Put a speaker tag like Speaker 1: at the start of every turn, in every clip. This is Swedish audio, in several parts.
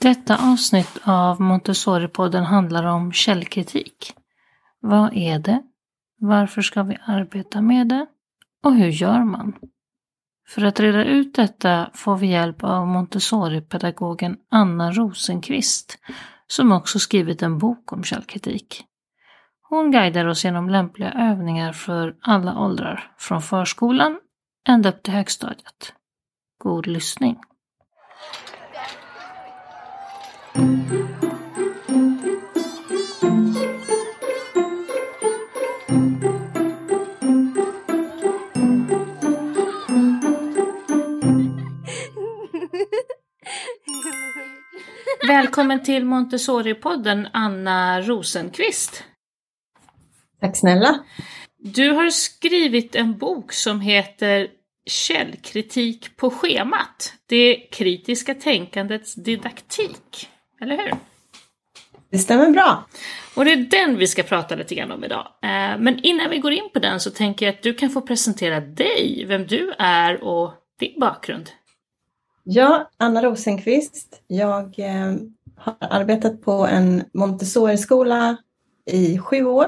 Speaker 1: Detta avsnitt av Montessori-podden handlar om källkritik. Vad är det? Varför ska vi arbeta med det? Och hur gör man? För att reda ut detta får vi hjälp av Montessori-pedagogen Anna Rosenqvist som också skrivit en bok om källkritik. Hon guidar oss genom lämpliga övningar för alla åldrar, från förskolan ända upp till högstadiet. God lyssning! Välkommen till Montessori-podden Anna Rosenqvist.
Speaker 2: Tack snälla.
Speaker 1: Du har skrivit en bok som heter Källkritik på schemat. Det kritiska tänkandets didaktik. Eller hur?
Speaker 2: Det stämmer bra.
Speaker 1: Och det är den vi ska prata lite grann om idag. Eh, men innan vi går in på den så tänker jag att du kan få presentera dig, vem du är och din bakgrund.
Speaker 2: Ja, Anna Rosenqvist. Jag eh, har arbetat på en Montessori-skola i sju år.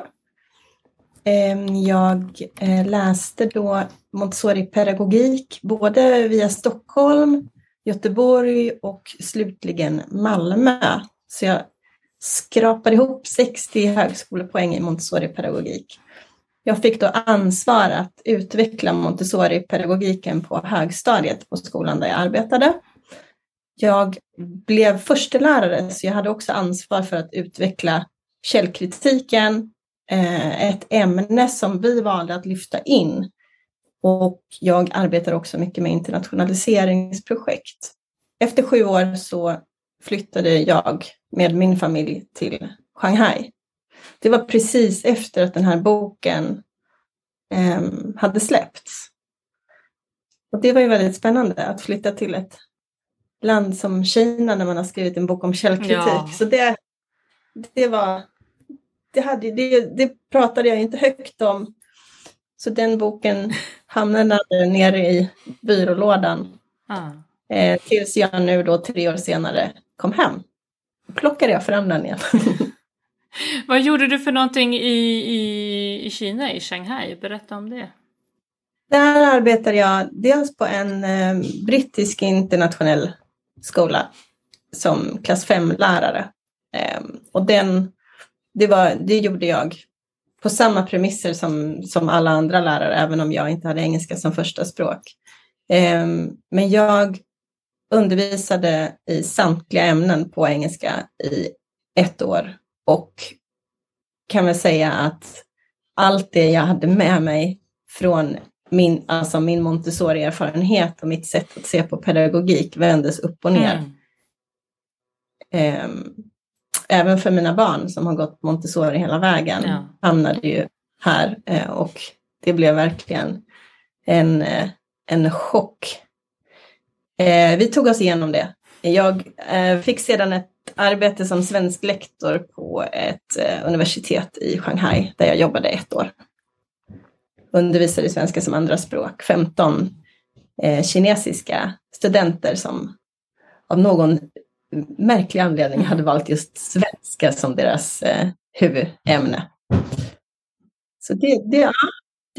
Speaker 2: Eh, jag eh, läste då Montessori-pedagogik både via Stockholm, Göteborg och slutligen Malmö. Så jag skrapade ihop 60 högskolepoäng i Montessori-pedagogik. Jag fick då ansvar att utveckla Montessori-pedagogiken på högstadiet på skolan där jag arbetade. Jag blev förstelärare så jag hade också ansvar för att utveckla källkritiken, eh, ett ämne som vi valde att lyfta in. Och jag arbetar också mycket med internationaliseringsprojekt. Efter sju år så flyttade jag med min familj till Shanghai det var precis efter att den här boken eh, hade släppts. Och det var ju väldigt spännande att flytta till ett land som Kina när man har skrivit en bok om källkritik. Ja. Så det, det var, det, hade, det, det pratade jag inte högt om. Så den boken hamnade nere i byrålådan. Ah. Eh, tills jag nu då tre år senare kom hem. Då plockade jag fram den igen.
Speaker 1: Vad gjorde du för någonting i, i, i Kina, i Shanghai? Berätta om det.
Speaker 2: Där arbetade jag dels på en eh, brittisk internationell skola som klass 5-lärare. Eh, och den, det, var, det gjorde jag på samma premisser som, som alla andra lärare, även om jag inte hade engelska som första språk. Eh, men jag undervisade i samtliga ämnen på engelska i ett år och kan väl säga att allt det jag hade med mig från min, alltså min Montessori-erfarenhet och mitt sätt att se på pedagogik vändes upp och ner. Mm. Um, även för mina barn som har gått Montessori hela vägen ja. hamnade ju här uh, och det blev verkligen en, uh, en chock. Uh, vi tog oss igenom det. Jag fick sedan ett arbete som svensk lektor på ett eh, universitet i Shanghai där jag jobbade ett år. Undervisade i svenska som andraspråk, 15 eh, kinesiska studenter som av någon märklig anledning hade valt just svenska som deras eh, huvudämne. Så det, det,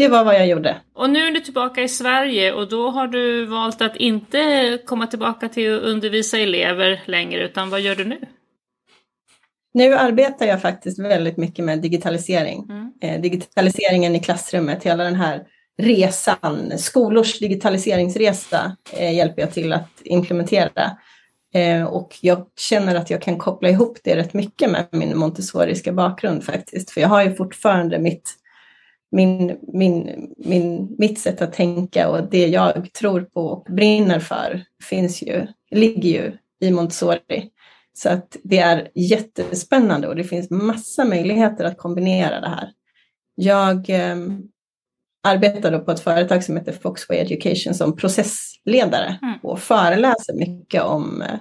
Speaker 2: det var vad jag gjorde.
Speaker 1: Och nu är du tillbaka i Sverige och då har du valt att inte komma tillbaka till att undervisa elever längre, utan vad gör du nu?
Speaker 2: Nu arbetar jag faktiskt väldigt mycket med digitalisering. Mm. Eh, digitaliseringen i klassrummet, hela den här resan, skolors digitaliseringsresa eh, hjälper jag till att implementera. Eh, och jag känner att jag kan koppla ihop det rätt mycket med min montessoriska bakgrund faktiskt. För jag har ju fortfarande mitt min, min, min, mitt sätt att tänka och det jag tror på och brinner för finns ju, ligger ju i Montessori. Så att det är jättespännande och det finns massa möjligheter att kombinera det här. Jag eh, arbetar då på ett företag som heter Foxway Education som processledare mm. och föreläser mycket om, eh,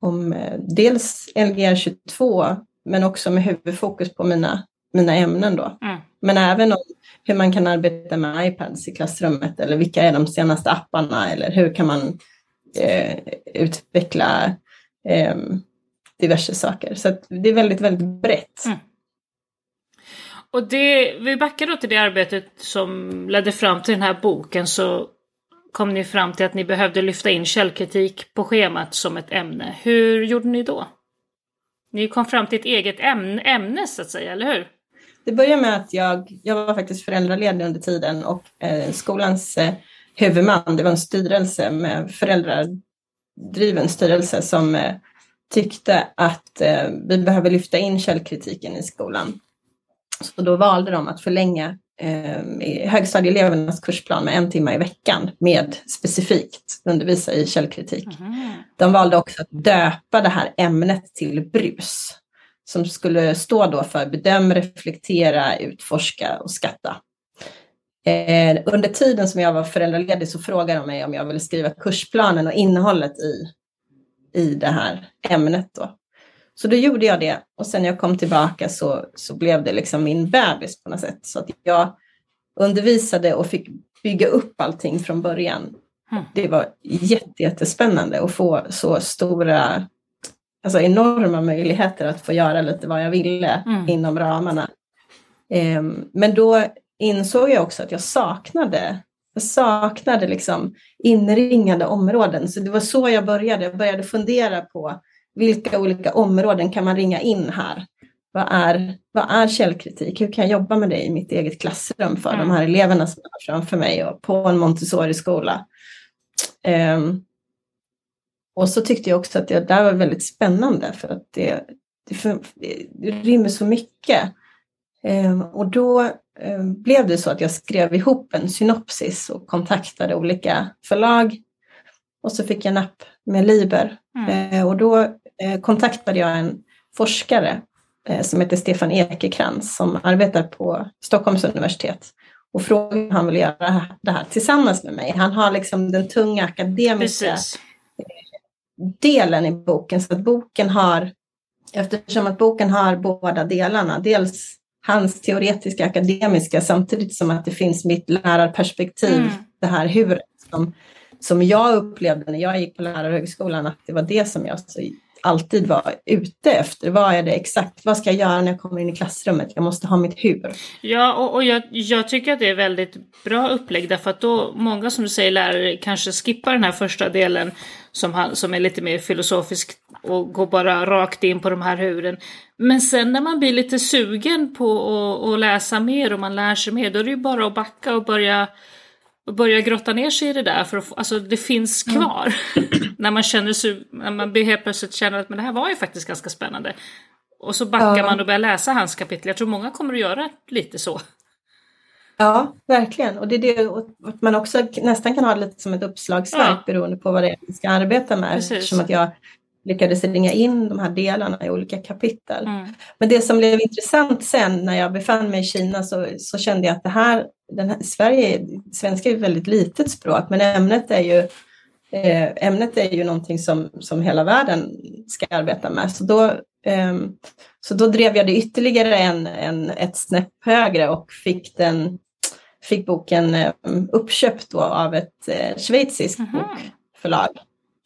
Speaker 2: om eh, dels Lgr 22 men också med huvudfokus på mina, mina ämnen då. Mm. Men även om hur man kan arbeta med iPads i klassrummet eller vilka är de senaste apparna eller hur kan man eh, utveckla eh, diverse saker. Så det är väldigt, väldigt brett. Mm.
Speaker 1: Och det, vi backar då till det arbetet som ledde fram till den här boken så kom ni fram till att ni behövde lyfta in källkritik på schemat som ett ämne. Hur gjorde ni då? Ni kom fram till ett eget ämne, ämne så att säga, eller hur?
Speaker 2: Det började med att jag, jag var faktiskt föräldraledig under tiden och eh, skolans eh, huvudman, det var en styrelse med föräldradriven styrelse som eh, tyckte att eh, vi behöver lyfta in källkritiken i skolan. Så då valde de att förlänga eh, högstadieelevernas kursplan med en timme i veckan med specifikt undervisa i källkritik. Mm. De valde också att döpa det här ämnet till brus som skulle stå då för bedöm, reflektera, utforska och skatta. Eh, under tiden som jag var föräldraledig så frågade de mig om jag ville skriva kursplanen och innehållet i, i det här ämnet. Då. Så då gjorde jag det och sen när jag kom tillbaka så, så blev det liksom min bebis på något sätt. Så att jag undervisade och fick bygga upp allting från början. Mm. Det var jättespännande att få så stora, alltså enorma möjligheter att få göra lite vad jag ville mm. inom ramarna. Um, men då insåg jag också att jag saknade jag saknade liksom inringade områden. Så det var så jag började. Jag började fundera på vilka olika områden kan man ringa in här? Vad är, vad är källkritik? Hur kan jag jobba med det i mitt eget klassrum för mm. de här eleverna som är framför mig och på en Montessori-skola? Um, och så tyckte jag också att det där var väldigt spännande för att det, det, för, det rymmer så mycket. Um, och då um, blev det så att jag skrev ihop en synopsis och kontaktade olika förlag. Och så fick jag napp med Liber. Mm. Uh, och då Eh, kontaktade jag en forskare eh, som heter Stefan Ekekrans som arbetar på Stockholms universitet och frågade om han vill göra det här tillsammans med mig. Han har liksom den tunga akademiska Precis. Delen i boken så att boken har, eftersom att boken har båda delarna, dels hans teoretiska akademiska samtidigt som att det finns mitt lärarperspektiv, mm. det här hur som, som jag upplevde när jag gick på lärarhögskolan, att det var det som jag så alltid vara ute efter. Vad är det exakt? Vad ska jag göra när jag kommer in i klassrummet? Jag måste ha mitt hur.
Speaker 1: Ja, och, och jag, jag, tycker att det är väldigt bra upplägg därför att då många som du säger lärare kanske skippar den här första delen som, som är lite mer filosofisk och går bara rakt in på de här huren. Men sen när man blir lite sugen på att läsa mer och man lär sig mer, då är det ju bara att backa och börja och börja grotta ner sig i det där för att alltså det finns kvar. Mm. när man känner sig, när man helt plötsligt känner att men det här var ju faktiskt ganska spännande. Och så backar ja. man och börjar läsa hans kapitel. Jag tror många kommer att göra lite så.
Speaker 2: Ja, verkligen. Och det är det att man också nästan kan ha det lite som ett uppslagsverk ja. beroende på vad det är man ska arbeta med. Precis. Eftersom att jag lyckades ringa in de här delarna i olika kapitel. Mm. Men det som blev intressant sen när jag befann mig i Kina så, så kände jag att det här, här Sverige, svenska är ett väldigt litet språk men ämnet är ju eh, ämnet är ju någonting som, som hela världen ska arbeta med. Så då, eh, så då drev jag det ytterligare en, en, ett snäpp högre och fick, den, fick boken eh, uppköpt av ett eh, schweiziskt mm bokförlag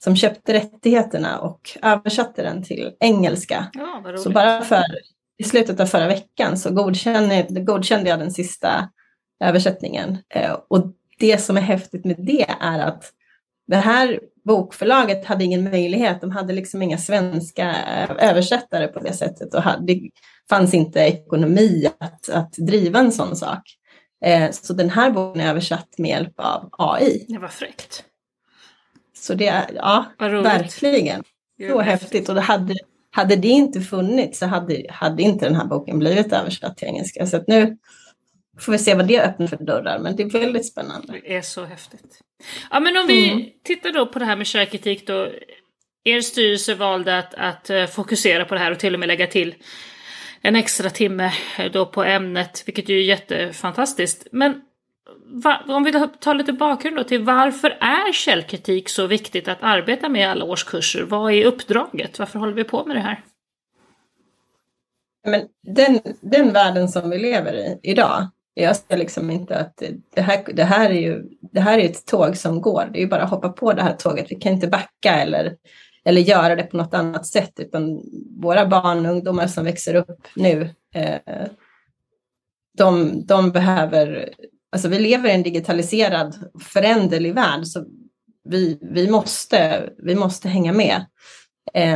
Speaker 2: som köpte rättigheterna och översatte den till engelska. Ja, så bara för i slutet av förra veckan så godkände, godkände jag den sista översättningen. Eh, och det som är häftigt med det är att det här bokförlaget hade ingen möjlighet, de hade liksom inga svenska översättare på det sättet och det fanns inte ekonomi att, att driva en sån sak. Eh, så den här boken är översatt med hjälp av AI.
Speaker 1: Det var fräckt.
Speaker 2: Så det är, ja, verkligen. Så häftigt. Och det hade, hade det inte funnits så hade, hade inte den här boken blivit översatt till engelska. Så nu får vi se vad det öppnar för dörrar, men det är väldigt spännande.
Speaker 1: Det är så häftigt. Ja, men om vi mm. tittar då på det här med källkritik då. Er styrelse valde att, att eh, fokusera på det här och till och med lägga till en extra timme då på ämnet, vilket är jättefantastiskt. Men om vi tar lite bakgrund då till varför är källkritik så viktigt att arbeta med i alla årskurser? Vad är uppdraget? Varför håller vi på med det här?
Speaker 2: Men den, den världen som vi lever i idag, jag ser liksom inte att det här, det, här är ju, det här är ett tåg som går. Det är ju bara att hoppa på det här tåget. Vi kan inte backa eller eller göra det på något annat sätt, utan våra barn och ungdomar som växer upp nu, eh, de, de behöver, alltså vi lever i en digitaliserad, föränderlig värld, så vi, vi, måste, vi måste hänga med.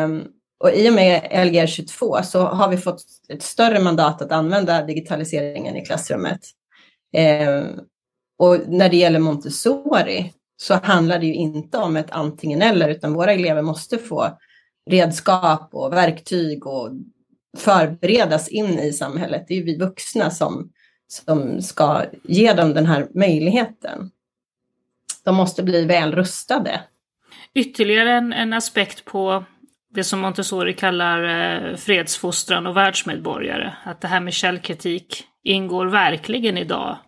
Speaker 2: Um, och i och med Lgr 22 så har vi fått ett större mandat att använda digitaliseringen i klassrummet. Um, och när det gäller Montessori så handlar det ju inte om ett antingen eller, utan våra elever måste få redskap och verktyg och förberedas in i samhället. Det är ju vi vuxna som, som ska ge dem den här möjligheten. De måste bli väl rustade.
Speaker 1: Ytterligare en, en aspekt på det som Montessori kallar eh, fredsfostran och världsmedborgare. Att det här med källkritik ingår verkligen idag.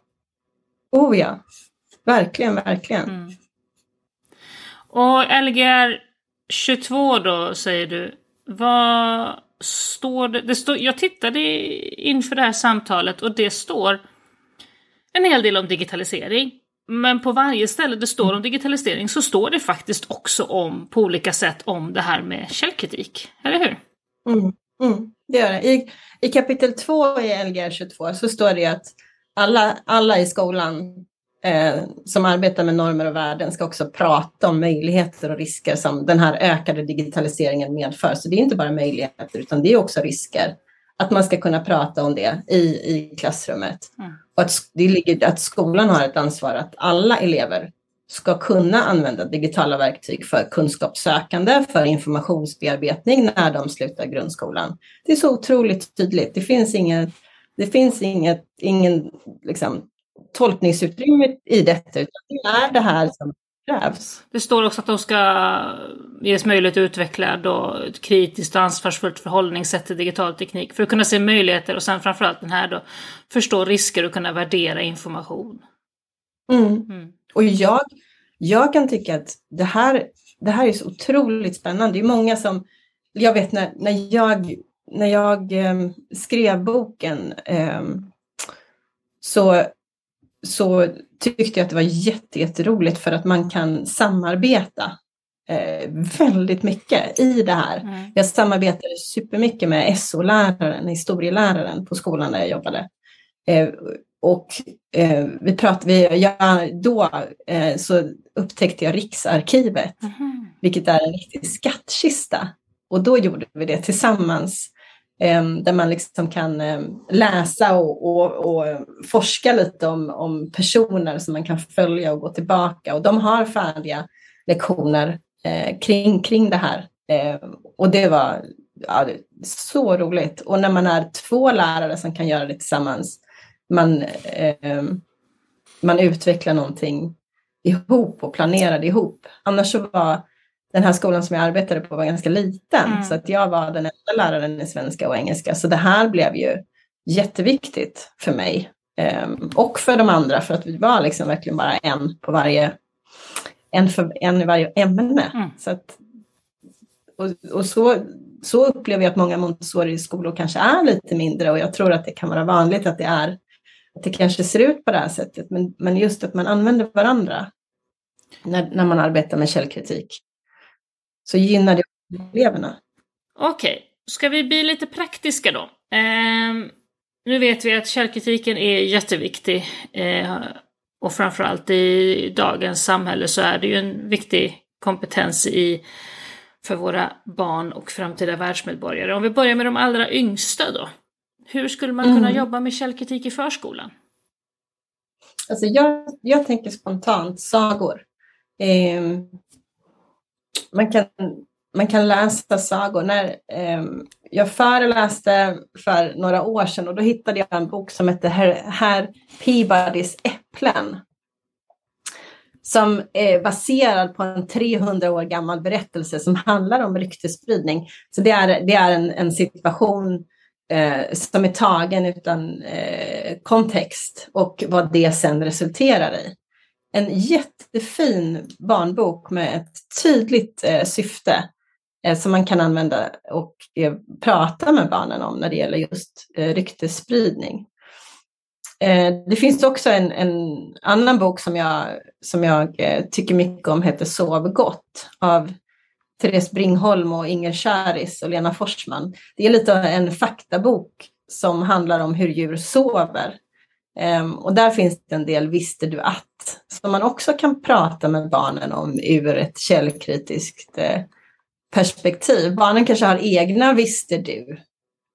Speaker 2: Oh ja, verkligen, verkligen. Mm.
Speaker 1: Och Lgr 22 då, säger du. Vad står det? det står, jag tittade inför det här samtalet och det står en hel del om digitalisering. Men på varje ställe det står om digitalisering så står det faktiskt också om, på olika sätt, om det här med källkritik. Eller hur?
Speaker 2: Mm, mm, det gör det. I, I kapitel 2 i Lgr 22 så står det att alla, alla i skolan eh, som arbetar med normer och värden ska också prata om möjligheter och risker som den här ökade digitaliseringen medför. Så det är inte bara möjligheter utan det är också risker. Att man ska kunna prata om det i, i klassrummet. Mm. Och att, det ligger, att skolan har ett ansvar att alla elever ska kunna använda digitala verktyg för kunskapssökande, för informationsbearbetning när de slutar grundskolan. Det är så otroligt tydligt. Det finns inget, det finns inget, ingen liksom, tolkningsutrymme i detta, utan det är det här som krävs.
Speaker 1: Det står också att de ska ges möjlighet att utveckla då ett kritiskt och ansvarsfullt förhållningssätt till digital teknik för att kunna se möjligheter och sen framförallt den här då förstå risker och kunna värdera information.
Speaker 2: Mm. Mm. Och jag, jag kan tycka att det här, det här är så otroligt spännande. Det är många som, jag vet när, när jag, när jag eh, skrev boken eh, så så tyckte jag att det var jätteroligt för att man kan samarbeta eh, väldigt mycket i det här. Mm. Jag samarbetade supermycket med SO-läraren, historieläraren på skolan där jag jobbade. Eh, och eh, vi pratade, vi, ja, då eh, så upptäckte jag Riksarkivet, mm. vilket är en riktig skattkista. Och då gjorde vi det tillsammans Ehm, där man liksom kan ehm, läsa och, och, och, forska lite om, om personer som man kan följa och gå tillbaka. Och de har färdiga lektioner eh, kring, kring det här. Eh, och det var ja, så roligt. Och när man är två lärare som kan göra det tillsammans, man, eh, man utvecklar någonting ihop och planerar det ihop. Annars så var den här skolan som jag arbetade på var ganska liten, mm. så att jag var den enda läraren i svenska och engelska. Så det här blev ju jätteviktigt för mig um, och för de andra, för att vi var liksom verkligen bara en på varje, en, för, en i varje ämne. Mm. Så att, och, och så, så upplever jag att många Montessori-skolor kanske är lite mindre och jag tror att det kan vara vanligt att det är att det kanske ser ut på det här sättet, men, men just att man använder varandra när, när man arbetar med källkritik så gynnar det eleverna.
Speaker 1: Okej, okay. ska vi bli lite praktiska då? Eh, nu vet vi att källkritiken är jätteviktig eh, och framförallt i dagens samhälle så är det ju en viktig kompetens i för våra barn och framtida världsmedborgare. Om vi börjar med de allra yngsta då. Hur skulle man kunna mm. jobba med källkritik i förskolan?
Speaker 2: Alltså jag, jag tänker spontant sagor. Eh, man kan, man kan läsa sagor. När, eh, jag föreläste för några år sedan och då hittade jag en bok som heter Herr Peabodys äpplen. Som är baserad på en 300 år gammal berättelse som handlar om ryktesspridning. Så det är, det är en, en situation eh, som är tagen utan eh, kontext och vad det sen resulterar i en jättefin barnbok med ett tydligt eh, syfte eh, som man kan använda och eh, prata med barnen om när det gäller just eh, ryktesspridning. Eh, det finns också en, en, annan bok som jag, som jag eh, tycker mycket om, heter Sov gott av Therese Bringholm och Inger Käris och Lena Forsman. Det är lite av en faktabok som handlar om hur djur sover. Um, och där finns det en del visste du att som man också kan prata med barnen om ur ett källkritiskt uh, perspektiv. Barnen kanske har egna visste du.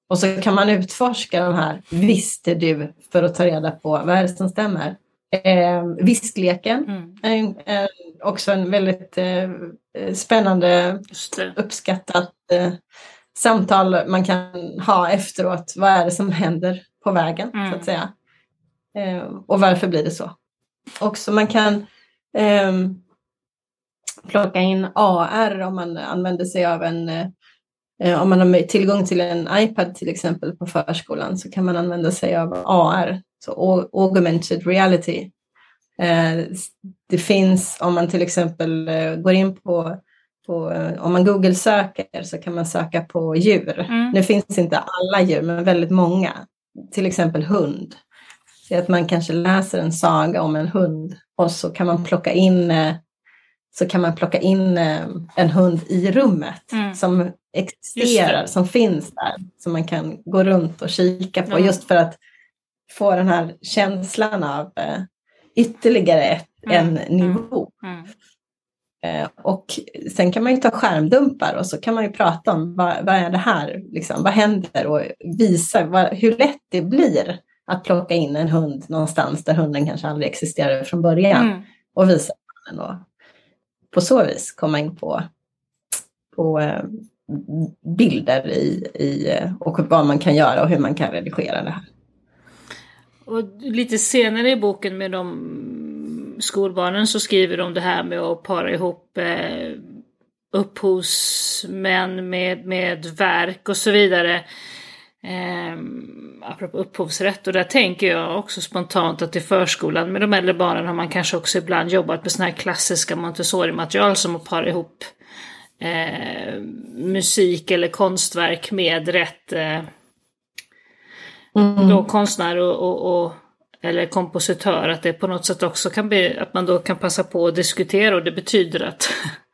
Speaker 2: Och så kan man utforska de här visste du för att ta reda på vad är det som stämmer. Eh, viskleken, mm. en, en, också en väldigt eh, spännande, uppskattat eh, samtal man kan ha efteråt. Vad är det som händer på vägen mm. så att säga. Eh, och varför blir det så? Också man kan eh, plocka in AR om man använder sig av en eh, om man har tillgång till en iPad till exempel på förskolan så kan man använda sig av AR, så augmented reality. Eh, det finns om man till exempel eh, går in på, på om man Google söker så kan man söka på djur. Mm. Nu finns inte alla djur men väldigt många. Till exempel hund. Så att man kanske läser en saga om en hund och så kan man plocka in så kan man plocka in en hund i rummet mm. som existerar, som finns där, som man kan gå runt och kika på, mm. just för att få den här känslan av eh, ytterligare ett, mm. en nivå. Mm. Eh, och sen kan man ju ta skärmdumpar och så kan man ju prata om vad, vad är det här, liksom, vad händer och visa vad, hur lätt det blir att plocka in en hund någonstans där hunden kanske aldrig existerade från början mm. och visa den och på så vis komma in på, på eh, bilder i, i, och vad man kan göra och hur man kan redigera det här.
Speaker 1: Och lite senare i boken med de skolbarnen så skriver de det här med att para ihop eh, upphovsmän med, med verk och så vidare. Eh, apropå upphovsrätt och där tänker jag också spontant att i förskolan med de äldre barnen har man kanske också ibland jobbat med sådana här klassiska Montessori-material som att para ihop eh, musik eller konstverk med rätt eh, mm. då konstnär och, och, och, eller kompositör. Att det på något sätt också kan bli att man då kan passa på att diskutera och det betyder att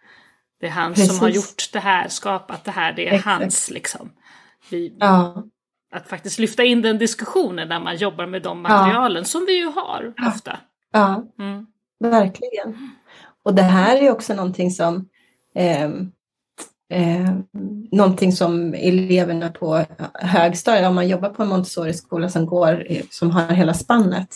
Speaker 1: det är han Precis. som har gjort det här, skapat det här, det är Exakt. hans liksom. Vi, ja. Att faktiskt lyfta in den diskussionen när man jobbar med de materialen ja. som vi ju har ofta.
Speaker 2: Ja, mm. verkligen. Och det här är också någonting som eh, eh, någonting som eleverna på högstadiet, om man jobbar på en Montessori-skola som, går, som har hela spannet,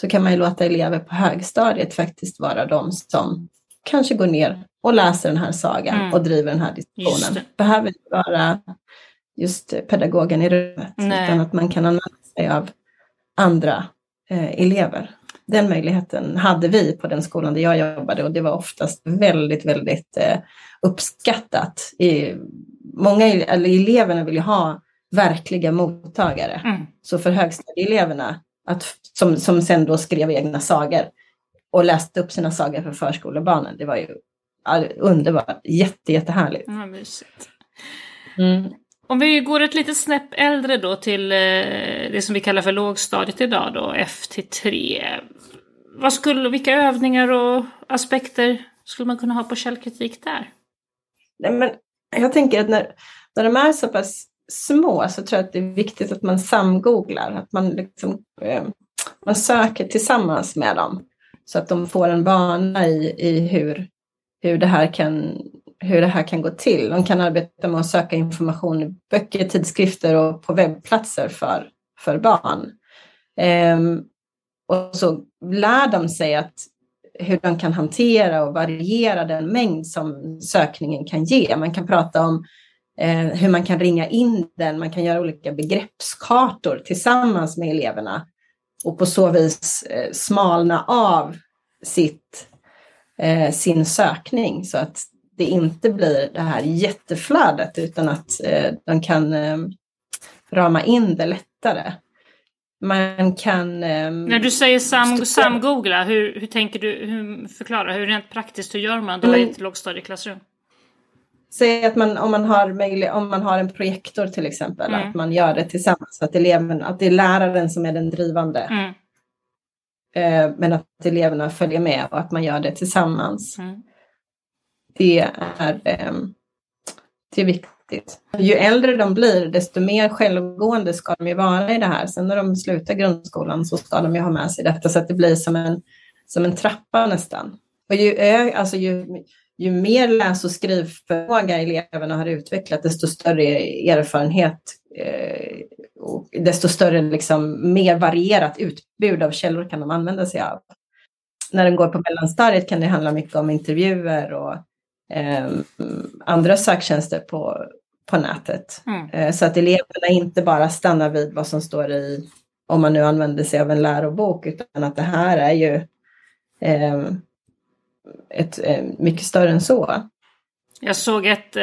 Speaker 2: så kan man ju låta elever på högstadiet faktiskt vara de som kanske går ner och läser den här sagan mm. och driver den här diskussionen. Det. Behöver inte vara just pedagogen i rummet, Nej. utan att man kan använda sig av andra eh, elever den möjligheten hade vi på den skolan där jag jobbade och det var oftast väldigt, väldigt eh, uppskattat. I, många eller eleverna vill ju ha verkliga mottagare. Mm. Så för högstadieeleverna, att, som, som sen då skrev egna sagor och läste upp sina sagor för förskolebarnen, det var ju underbart, jätte, jättehärligt. Ja,
Speaker 1: mm. Om vi går ett litet snäpp äldre då till eh, det som vi kallar för lågstadiet idag då, F till 3. Vad skulle, vilka övningar och aspekter skulle man kunna ha på källkritik där?
Speaker 2: Nej, men jag tänker att när, när de är så pass små så tror jag att det är viktigt att man samgooglar, att man, liksom, eh, man söker tillsammans med dem så att de får en vana i, i hur, hur det här kan hur det här kan gå till. De kan arbeta med att söka information i böcker, tidskrifter och på webbplatser för, för barn. Ehm, och så lär de sig att hur de kan hantera och variera den mängd som sökningen kan ge. Man kan prata om eh, hur man kan ringa in den, man kan göra olika begreppskartor tillsammans med eleverna och på så vis eh, smalna av sitt, eh, sin sökning så att det inte blir det här jätteflödet utan att eh, de kan eh, rama in det lättare. Man kan... Eh,
Speaker 1: När du säger sam, samgoogla, hur, hur tänker du, hur, förklara, hur rent praktiskt, hur gör man då men, i ett lågstadieklassrum?
Speaker 2: Säg att man, om, man har, om man har en projektor till exempel, mm. att man gör det tillsammans, att, eleven, att det är läraren som är den drivande. Mm. Eh, men att eleverna följer med och att man gör det tillsammans. Mm det är, eh, Det är viktigt. Ju äldre de blir, desto mer självgående ska de ju vara i det här. Sen när de slutar grundskolan så ska de ju ha med sig detta så att det blir som en, som en trappa nästan. Och ju, alltså ju, ju mer läs och skrivförmåga eleverna har utvecklat, desto större erfarenhet eh, och desto större, liksom, mer varierat utbud av källor kan de använda sig av. När de går på mellanstadiet kan det handla mycket om intervjuer och eh, andra söktjänster på, på nätet. Mm. Eh, så att eleverna inte bara stannar vid vad som står i, om man nu använder sig av en lärobok, utan att det här är ju eh, ett, eh, mycket större än så.
Speaker 1: Jag såg ett,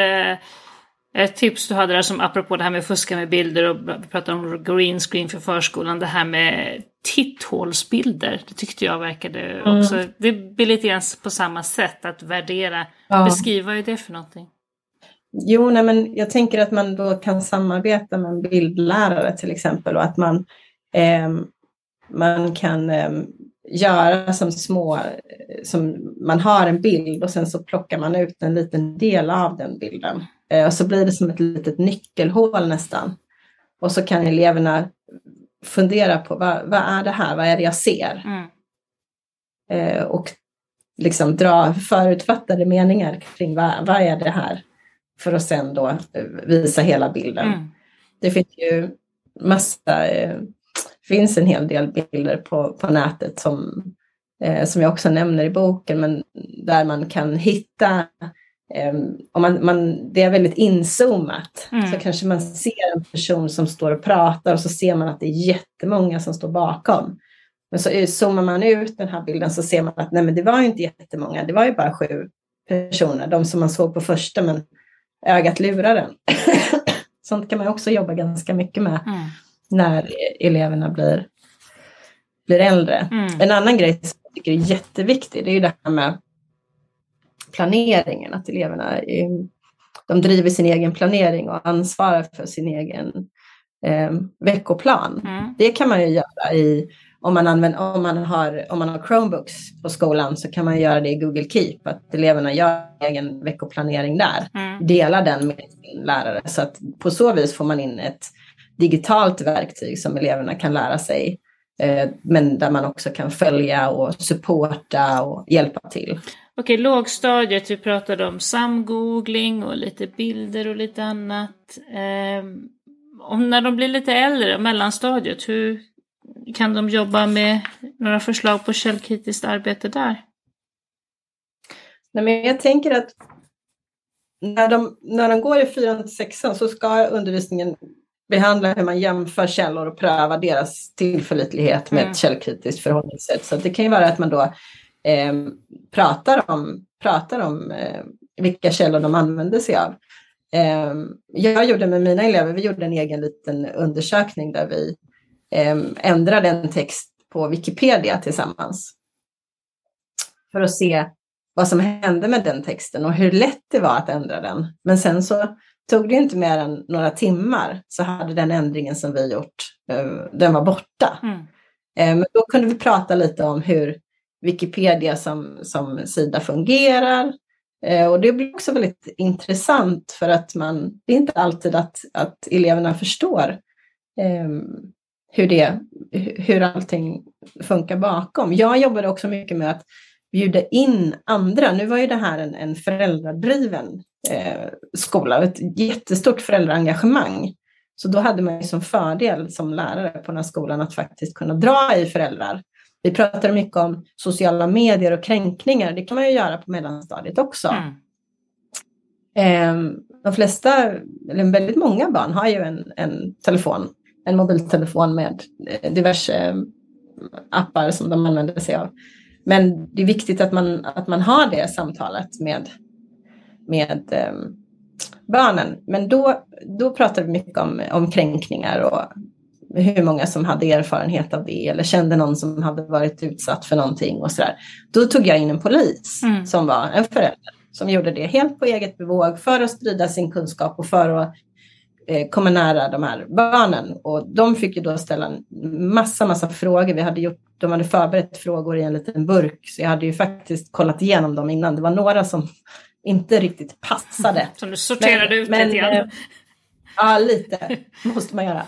Speaker 1: ett tips du hade där som apropå det här med fuska med bilder och prata om green screen för förskolan, det här med titthålsbilder. Det tyckte jag verkade mm. också, det blir lite grann på samma sätt att värdera, ja. beskriva vad är det för någonting?
Speaker 2: Jo, nej, men jag tänker att man då kan samarbeta med en bildlärare till exempel och att man, eh, man kan eh, göra som små, som man har en bild och sen så plockar man ut en liten del av den bilden. Eh, och så blir det som ett litet nyckelhål nästan. Och så kan eleverna fundera på vad, vad är det här, vad är det jag ser? Mm. Eh, och liksom dra förutfattade meningar kring vad, vad är det här? För att sen då eh, visa hela bilden. Mm. Det finns ju massa eh, finns en hel del bilder på, på nätet som, eh, som jag också nämner i boken, men där man kan hitta om man, man, det är väldigt inzoomat mm. så kanske man ser en person som står och pratar och så ser man att det är jättemånga som står bakom. Men så zoomar man ut den här bilden så ser man att nej men det var ju inte jättemånga, det var ju bara sju personer, de som man såg på första men ögat lurar en. Sånt kan man också jobba ganska mycket med. Mm när eleverna blir, blir äldre. Mm. En annan grej som jag tycker är jätteviktig, det är ju det här med planeringen, att eleverna de driver sin egen planering och ansvarar för sin egen eh, veckoplan. Mm. Det kan man ju göra i, om man, använder, om, man har, om man har Chromebooks på skolan så kan man göra det i Google Keep, att eleverna gör egen veckoplanering där. Mm. Delar den med sin lärare så att på så vis får man in ett digitalt verktyg som eleverna kan lära sig. Eh, men där man också kan följa och supporta och hjälpa till.
Speaker 1: Okej, lågstadiet, vi pratade om samgoogling och lite bilder och lite annat. Eh, när de blir lite äldre, mellanstadiet, hur kan de jobba med några förslag på källkritiskt arbete där?
Speaker 2: Nej, men jag tänker att när de, när de går i 4 till 6 så ska undervisningen behandla hur man jämför källor och prövar deras tillförlitlighet med mm. ett källkritiskt förhållningssätt. Så det kan ju vara att man då eh, pratar om, pratar om eh, vilka källor de använder sig av. Eh, jag gjorde med mina elever, vi gjorde en egen liten undersökning där vi eh, ändrade en text på Wikipedia tillsammans. För att se vad som hände med den texten och hur lätt det var att ändra den. Men sen så tog det inte mer än några timmar så hade den ändringen som vi gjort, eh, den var borta. Mm. Eh, men då kunde vi prata lite om hur Wikipedia som, som sida fungerar. Eh, och det blir också väldigt intressant för att man, det är inte alltid att, att eleverna förstår eh, hur, det, hur allting funkar bakom. Jag jobbade också mycket med att bjuda in andra. Nu var ju det här en, en föräldradriven eh, skola, ett jättestort föräldraengagemang. Så då hade man ju som fördel som lärare på den här skolan att faktiskt kunna dra i föräldrar. Vi pratar mycket om sociala medier och kränkningar. Det kan man ju göra på mellanstadiet också. Mm. Eh, de flesta, eller väldigt många barn har ju en, en telefon, en mobiltelefon med eh, diverse appar som de använder sig av. Men det är viktigt att man, att man har det samtalet med, med eh, barnen. Men då, då pratar vi mycket om, om kränkningar och hur många som hade erfarenhet av det eller kände någon som hade varit utsatt för någonting och sådär. Då tog jag in en polis mm. som var en förälder som gjorde det helt på eget bevåg för att sprida sin kunskap och för att eh, komma nära de här barnen. Och de fick ju då ställa en massa, massa frågor. Vi hade gjort, de hade förberett frågor i en liten burk, så jag hade ju faktiskt kollat igenom dem innan. Det var några som inte riktigt passade.
Speaker 1: Som du sorterade men, ut men, lite grann? Eh,
Speaker 2: ja, lite måste man göra.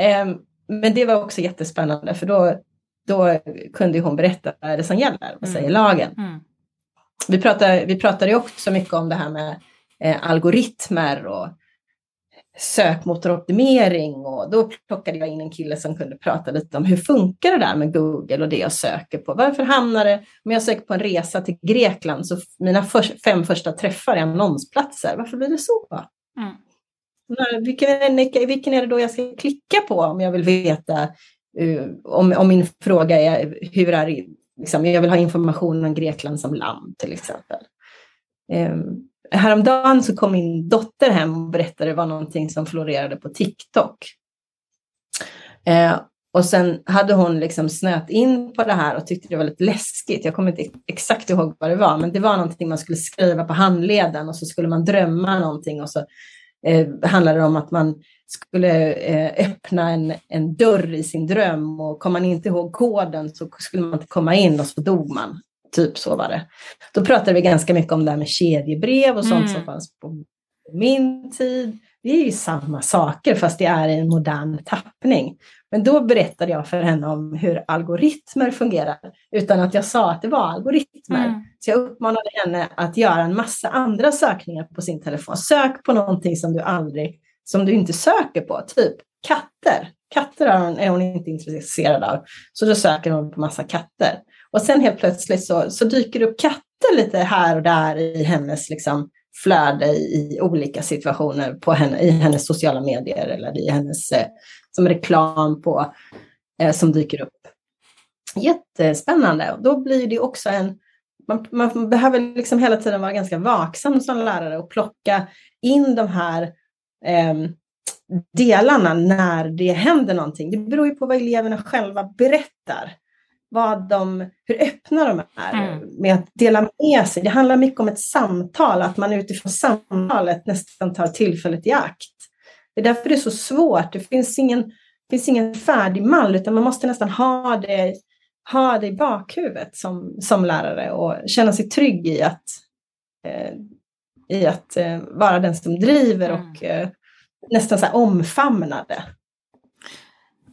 Speaker 2: Eh, men det var också jättespännande för då, då kunde hon berätta vad det som gäller, vad säger mm. lagen? Mm. Vi, pratade, vi pratade också mycket om det här med eh, algoritmer och sökmotoroptimering och då plockade jag in en kille som kunde prata lite om hur funkar det där med Google och det jag söker på. Varför hamnar det, om jag söker på en resa till Grekland så mina för, fem första träffar är annonsplatser. Varför blir det så? Mm. Vilken, vilken är det då jag ska klicka på om jag vill veta uh, om, om min fråga är hur är liksom, jag vill ha information om Grekland som land till exempel. Um, häromdagen så kom min dotter hem och berättade det var någonting som florerade på TikTok. Uh, och sen hade hon liksom snöt in på det här och tyckte det var lite läskigt. Jag kommer inte exakt ihåg vad det var, men det var någonting man skulle skriva på handleden och så skulle man drömma någonting och så eh, handlade om att man skulle eh, öppna en, en dörr i sin dröm och kom man inte ihåg koden så skulle man inte komma in och så dog man. Typ så var det. Då pratade vi ganska mycket om det här med kedjebrev och sånt mm. som fanns på min tid. Det är ju samma saker fast det är i en modern tappning. Men då berättade jag för henne om hur algoritmer fungerar utan att jag sa att det var algoritmer. Mm. Så jag uppmanade henne att göra en massa andra sökningar på sin telefon. Sök på någonting som du aldrig, som du inte söker på, typ katter. Katter är hon, är hon inte intresserad av. Så då söker hon på massa katter. Och sen helt plötsligt så, så dyker det upp katter lite här och där i hennes liksom, flöde i olika situationer på henne, i hennes sociala medier eller i hennes eh, som reklam på, eh, som dyker upp. Jättespännande. Och då blir det också en... Man, man behöver liksom hela tiden vara ganska vaksam som lärare och plocka in de här eh, delarna när det händer någonting. Det beror ju på vad eleverna själva berättar vad de, hur öppna de är mm. med att dela med sig. Det handlar mycket om ett samtal, att man utifrån samtalet nästan tar tillfället i akt. Det är därför det är så svårt. Det finns ingen, finns ingen färdig mall, utan man måste nästan ha det, ha det i bakhuvudet som, som lärare och känna sig trygg i att, eh, i att eh, vara den som driver mm. och eh, nästan så här omfamna det.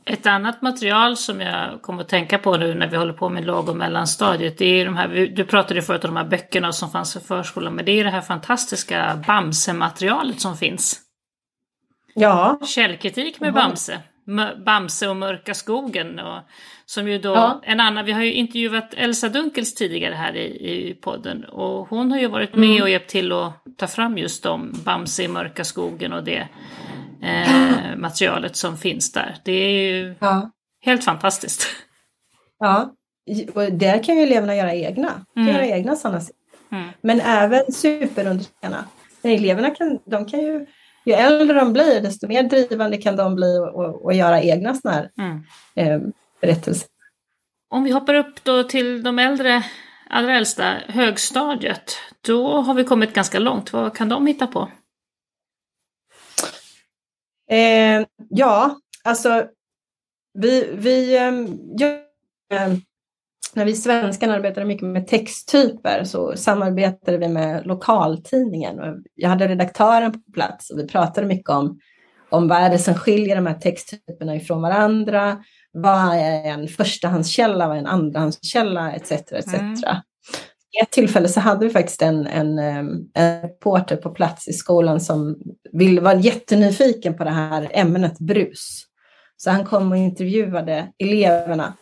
Speaker 1: Ett annat material som jag kommer att tänka på nu när vi håller på med låg och mellanstadiet, det är de här, du pratade förut om de här böckerna som fanns för förskolan, men det är det här fantastiska Bamse-materialet som finns.
Speaker 2: Ja.
Speaker 1: Källkritik med Bamse. Bamse och Mörka skogen. Och, som ju då, ja. en annan, vi har ju intervjuat Elsa Dunkels tidigare här i, i podden och hon har ju varit med mm. och hjälpt till att ta fram just de Bamse i Mörka skogen och det eh, materialet som finns där. Det är ju ja. helt fantastiskt.
Speaker 2: Ja, och där kan ju eleverna göra egna, mm. göra egna sådana mm. Men även superundersökarna. Eleverna kan, de kan ju, ju äldre de blir, desto mer drivande kan de bli och, och, göra egna sådana här mm. eh, berättelser.
Speaker 1: Om vi hoppar upp då till de äldre, allra äldsta, högstadiet, då har vi kommit ganska långt. Vad kan de hitta på?
Speaker 2: Eh, ja, alltså vi, vi eh, eh, när vi svenskar arbetade mycket med texttyper så samarbetade vi med lokaltidningen. Jag hade redaktören på plats och vi pratade mycket om, om vad är det som skiljer de här texttyperna ifrån varandra. Vad är en förstahandskälla, vad är en andrahandskälla etc. etc. Mm ett tillfälle så hade vi faktiskt en, en, en reporter på plats i skolan som vill, var jättenyfiken på det här ämnet brus. Så han kom och intervjuade eleverna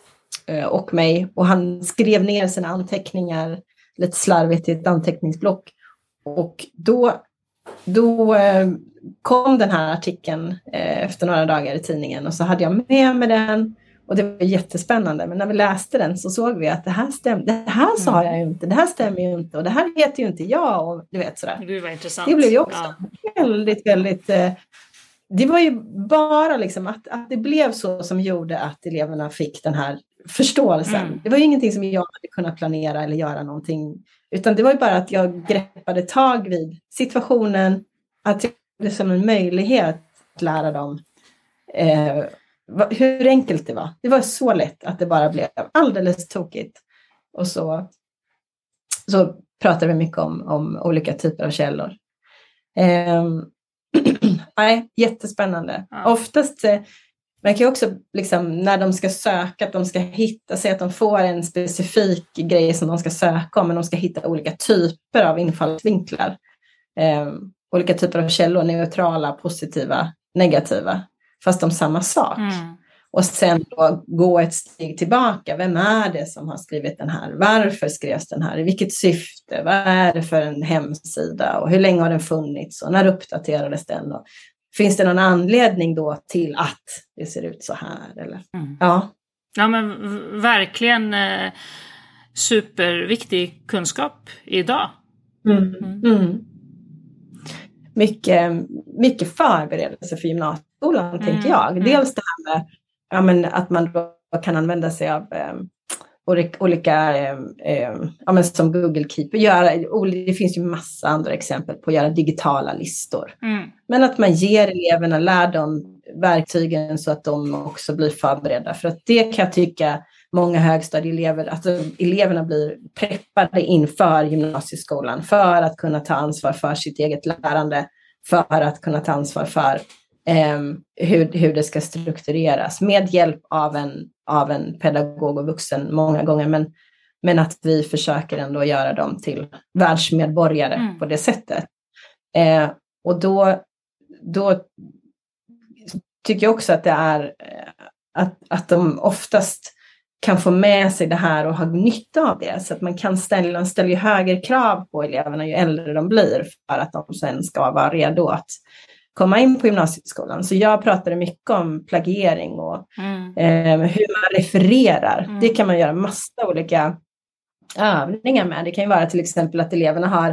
Speaker 2: och mig och han skrev ner sina anteckningar lite slarvigt i ett anteckningsblock. Och då, då eh, kom den här artikeln eh, efter några dagar i tidningen och så hade jag med mig den och det var jättespännande. Men när vi läste den så såg vi att det här stämde. Det här sa mm. jag ju inte. Det här stämmer ju inte. Och det här heter ju inte jag. Och du vet sådär.
Speaker 1: Det var intressant.
Speaker 2: Det blev ju också ja. väldigt, väldigt... Eh, det var ju bara liksom att, att det blev så som gjorde att eleverna fick den här förståelsen. Mm. Det var ju ingenting som jag hade kunnat planera eller göra någonting. Utan det var ju bara att jag greppade tag vid situationen. Att det som en möjlighet att lära dem eh, hur enkelt det var. Det var så lätt att det bara blev alldeles tokigt. Och så så pratar vi mycket om, om olika typer av källor. Eh, nej, jättespännande. Ja. Oftast eh, man kan också, liksom, när de ska söka, att de ska hitta, säg att de får en specifik grej som de ska söka om, men de ska hitta olika typer av infallsvinklar. Eh, olika typer av källor, neutrala, positiva, negativa, fast om samma sak. Mm. Och sen då gå ett steg tillbaka. Vem är det som har skrivit den här? Varför skrevs den här? I vilket syfte? Vad är det för en hemsida? Och hur länge har den funnits? Och när uppdaterades den? Och finns det någon anledning då till att det ser ut så här? Eller? Mm. Ja.
Speaker 1: ja, men verkligen eh, superviktig kunskap idag.
Speaker 2: Mm. Mm. mm. Mycket, mycket förberedelse för gymnasieskolan, tänker mm. jag. Mm. Dels det här med ja, men att man kan använda sig av eh, olika, eh, ja, men som Google Keep. Göra, det finns ju massa andra exempel på att göra digitala listor. Mm. Men att man ger eleverna, lär dem verktygen så att de också blir förberedda. För att det kan jag tycka många högstadieelever, alltså eleverna blir preppade inför gymnasieskolan för att kunna ta ansvar för sitt eget lärande, för att kunna ta ansvar för eh, hur, hur det ska struktureras med hjälp av en, av en pedagog och vuxen många gånger. Men, men att vi försöker ändå göra dem till världsmedborgare mm. på det sättet. Eh, och då, då tycker jag också att det är eh, att, att de oftast kan få med sig det här och ha nytta av det. Så att man kan ställa, ställa högre krav på eleverna ju äldre de blir för att de sen ska vara redo att komma in på gymnasieskolan. Så jag pratade mycket om plagiering och mm. eh, hur man refererar. Mm. Det kan man göra massa olika övningar med. Det kan ju vara till exempel att eleverna har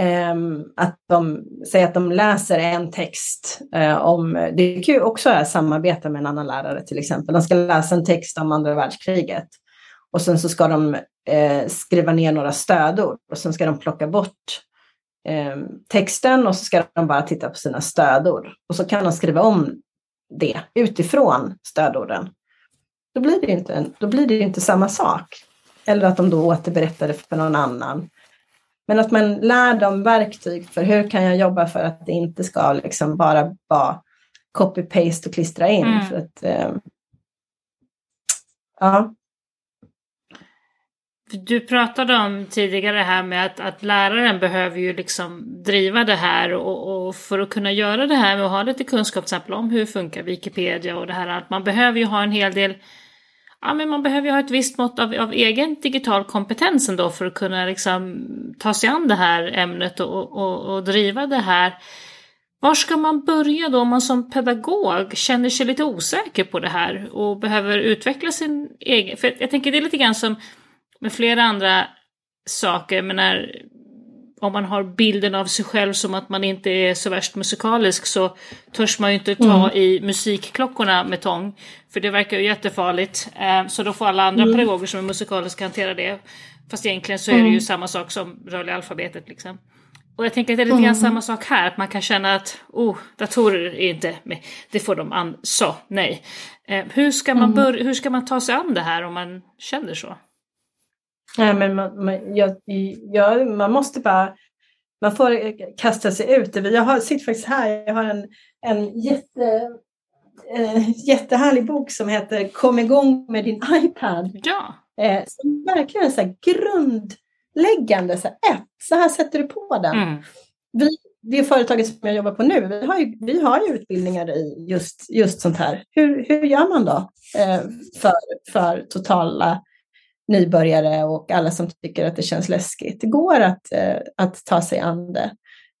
Speaker 2: eh, att de säger att de läser en text eh, om, det kan ju också vara samarbeta med en annan lärare till exempel. De ska läsa en text om andra världskriget och sen så ska de eh, skriva ner några stödord och sen ska de plocka bort eh, texten och så ska de bara titta på sina stödord. Och så kan de skriva om det utifrån stödorden. Då blir det inte, då blir det inte samma sak. Eller att de då återberättar det för någon annan. Men att man lär dem verktyg för hur kan jag jobba för att det inte ska liksom bara vara copy-paste och klistra in. Mm. För att, eh, ja.
Speaker 1: Du pratade om tidigare här med att, att läraren behöver ju liksom driva det här och, och, för att kunna göra det här med att ha lite kunskap till exempel om hur funkar Wikipedia och det här att man behöver ju ha en hel del Ja men man behöver ju ha ett visst mått av, av egen digital kompetens ändå för att kunna liksom ta sig an det här ämnet och, och, och driva det här. Var ska man börja då om man som pedagog känner sig lite osäker på det här och behöver utveckla sin egen... För jag tänker det är lite grann som med flera andra saker. Men när, om man har bilden av sig själv som att man inte är så värst musikalisk så törs man ju inte ta mm. i musikklockorna med tång. För det verkar ju jättefarligt. Eh, så då får alla andra mm. pedagoger som är musikaliska hantera det. Fast egentligen så är det ju mm. samma sak som rörliga alfabetet liksom. Och jag tänker att det är lite grann mm. samma sak här, att man kan känna att oh, datorer är inte med, det får de an så, nej. Eh, hur, ska man mm. börja, hur ska man ta sig an det här om man känner så?
Speaker 2: Nej, men man, man, jag, jag, man måste bara, man får kasta sig ut. Jag har, sitter faktiskt här, jag har en, en jätte, eh, jättehärlig bok som heter Kom igång med din iPad.
Speaker 1: Ja.
Speaker 2: Eh, som verkligen är så här grundläggande, så här, ett, så här sätter du på den. Mm. Vi, det företaget som jag jobbar på nu, vi har ju, vi har ju utbildningar i just, just sånt här. Hur, hur gör man då eh, för, för totala nybörjare och alla som tycker att det känns läskigt. Det går att, eh, att ta sig an det.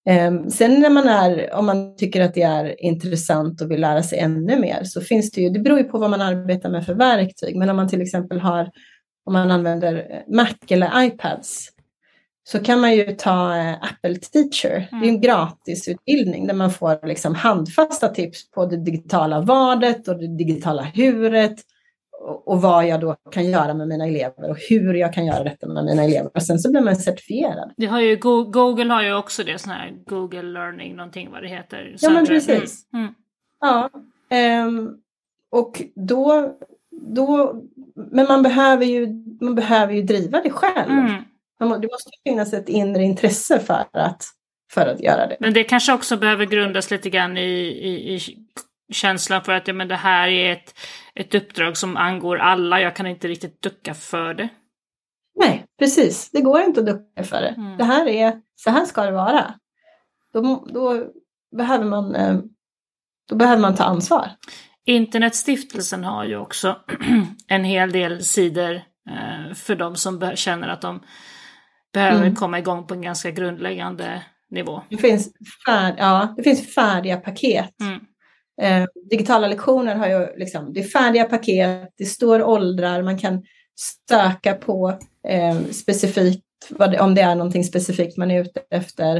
Speaker 2: Ehm, sen när man är, om man tycker att det är intressant och vill lära sig ännu mer så finns det ju, det beror ju på vad man arbetar med för verktyg, men om man till exempel har, om man använder Mac eller iPads så kan man ju ta eh, Apple Teacher. Det är en mm. gratisutbildning där man får liksom handfasta tips på det digitala vadet och det digitala huret och vad jag då kan göra med mina elever och hur jag kan göra detta med mina elever. Och sen så blir man certifierad.
Speaker 1: Det har ju, Google har ju också det, sån här Google Learning, någonting vad det heter.
Speaker 2: Ja men precis. Mm. Mm. Ja, um, och då, då, men man behöver ju, man behöver ju driva det själv. Mm. Det måste finnas ett inre intresse för att, för att göra det.
Speaker 1: Men det kanske också behöver grundas lite grann i, i, i känslan för att ja, men det här är ett, ett uppdrag som angår alla, jag kan inte riktigt ducka för det.
Speaker 2: Nej, precis. Det går inte att ducka för det. Mm. Det här är, så här ska det vara. Då, då, behöver man, eh, då behöver man ta ansvar.
Speaker 1: Internetstiftelsen har ju också en hel del sidor eh, för de som känner att de behöver mm. komma igång på en ganska grundläggande nivå.
Speaker 2: Det finns, färd, ja, det finns färdiga paket. Mm. Eh, digitala lektioner har ju liksom, det är färdiga paket, det står åldrar, man kan söka på eh, specifikt det, om det är någonting specifikt man är ute efter.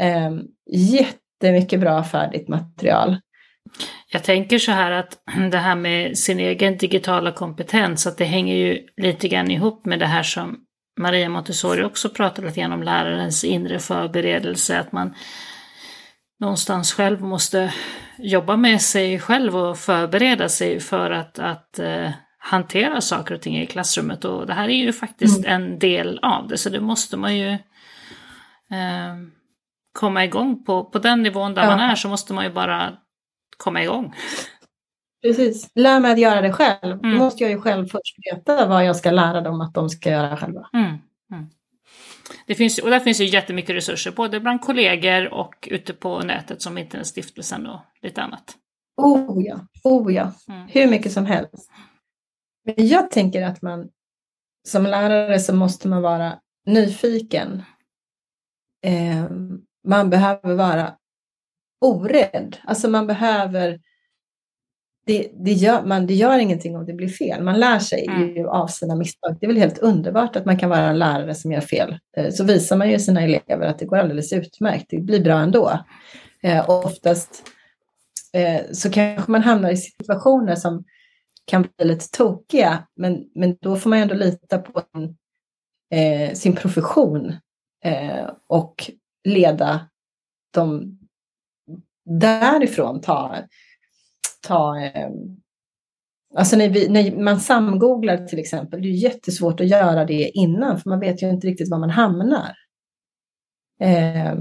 Speaker 2: Eh, jättemycket bra färdigt material.
Speaker 1: Jag tänker så här att det här med sin egen digitala kompetens, att det hänger ju lite grann ihop med det här som Maria Montessori också pratade lite grann om lärarens inre förberedelse, att man någonstans själv måste jobba med sig själv och förbereda sig för att, att uh, hantera saker och ting i klassrummet. Och det här är ju faktiskt mm. en del av det, så det måste man ju uh, komma igång på. På den nivån där ja. man är så måste man ju bara komma igång.
Speaker 2: Precis, lär mig att göra det själv. Mm. Då måste jag ju själv först veta vad jag ska lära dem att de ska göra själva. Mm.
Speaker 1: Det finns, och där finns ju jättemycket resurser, både bland kollegor och ute på nätet som Internetstiftelsen och lite annat.
Speaker 2: Oh ja, oh ja. Mm. hur mycket som helst. Men jag tänker att man som lärare så måste man vara nyfiken. Eh, man behöver vara orädd. Alltså man behöver det, det, gör, man, det gör ingenting om det blir fel. Man lär sig mm. ju av sina misstag. Det är väl helt underbart att man kan vara en lärare som gör fel. Eh, så visar man ju sina elever att det går alldeles utmärkt. Det blir bra ändå. Eh, och oftast eh, så kanske man hamnar i situationer som kan bli lite tokiga. Men, men då får man ändå lita på en, eh, sin profession eh, och leda dem därifrån. Ta, ta eh, Alltså när, vi, när, man samgooglar till exempel, det är jättesvårt att göra det innan för man vet ju inte riktigt var man hamnar. Eh,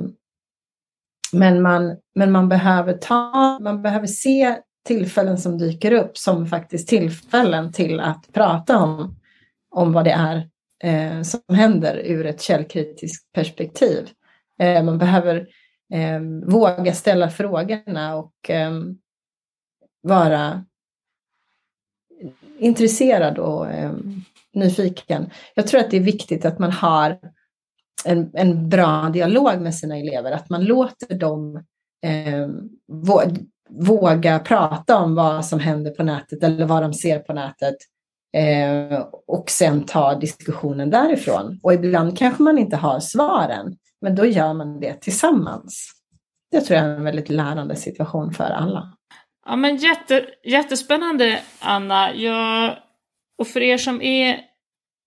Speaker 2: men, man, men man behöver ta, man behöver se tillfällen som dyker upp som faktiskt tillfällen till att prata om, om vad det är eh, som händer ur ett källkritiskt perspektiv. Eh, man behöver eh, våga ställa frågorna och ehm, vara intresserad och eh, nyfiken. Jag tror att det är viktigt att man har en, en bra dialog med sina elever, att man låter dem eh, våga prata om vad som händer på nätet eller vad de ser på nätet eh, och sen ta diskussionen därifrån. Och ibland kanske man inte har svaren, men då gör man det tillsammans. Det tror jag är en väldigt lärande situation för alla.
Speaker 1: Ja men jätte, jättespännande Anna. Jag, och för er som är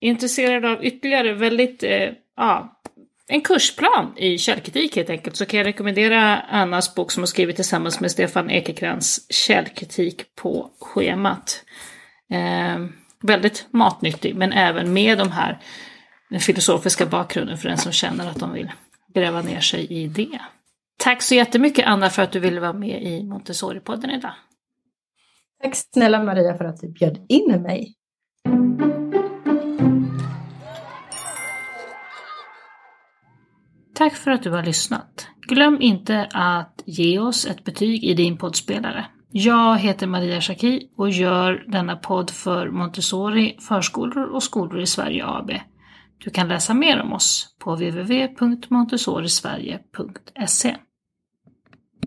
Speaker 1: intresserade av ytterligare väldigt, eh, ja, en kursplan i källkritik helt enkelt så kan jag rekommendera Annas bok som hon skrivit tillsammans med Stefan Ekekrans Källkritik på schemat. Eh, väldigt matnyttig men även med de här den filosofiska bakgrunden för den som känner att de vill gräva ner sig i det. Tack så jättemycket Anna för att du ville vara med i Montessori-podden idag.
Speaker 2: Tack snälla Maria för att du bjöd in mig.
Speaker 1: Tack för att du har lyssnat. Glöm inte att ge oss ett betyg i din poddspelare. Jag heter Maria Schacki och gör denna podd för Montessori förskolor och skolor i Sverige AB. Du kan läsa mer om oss på www.montessorisverige.se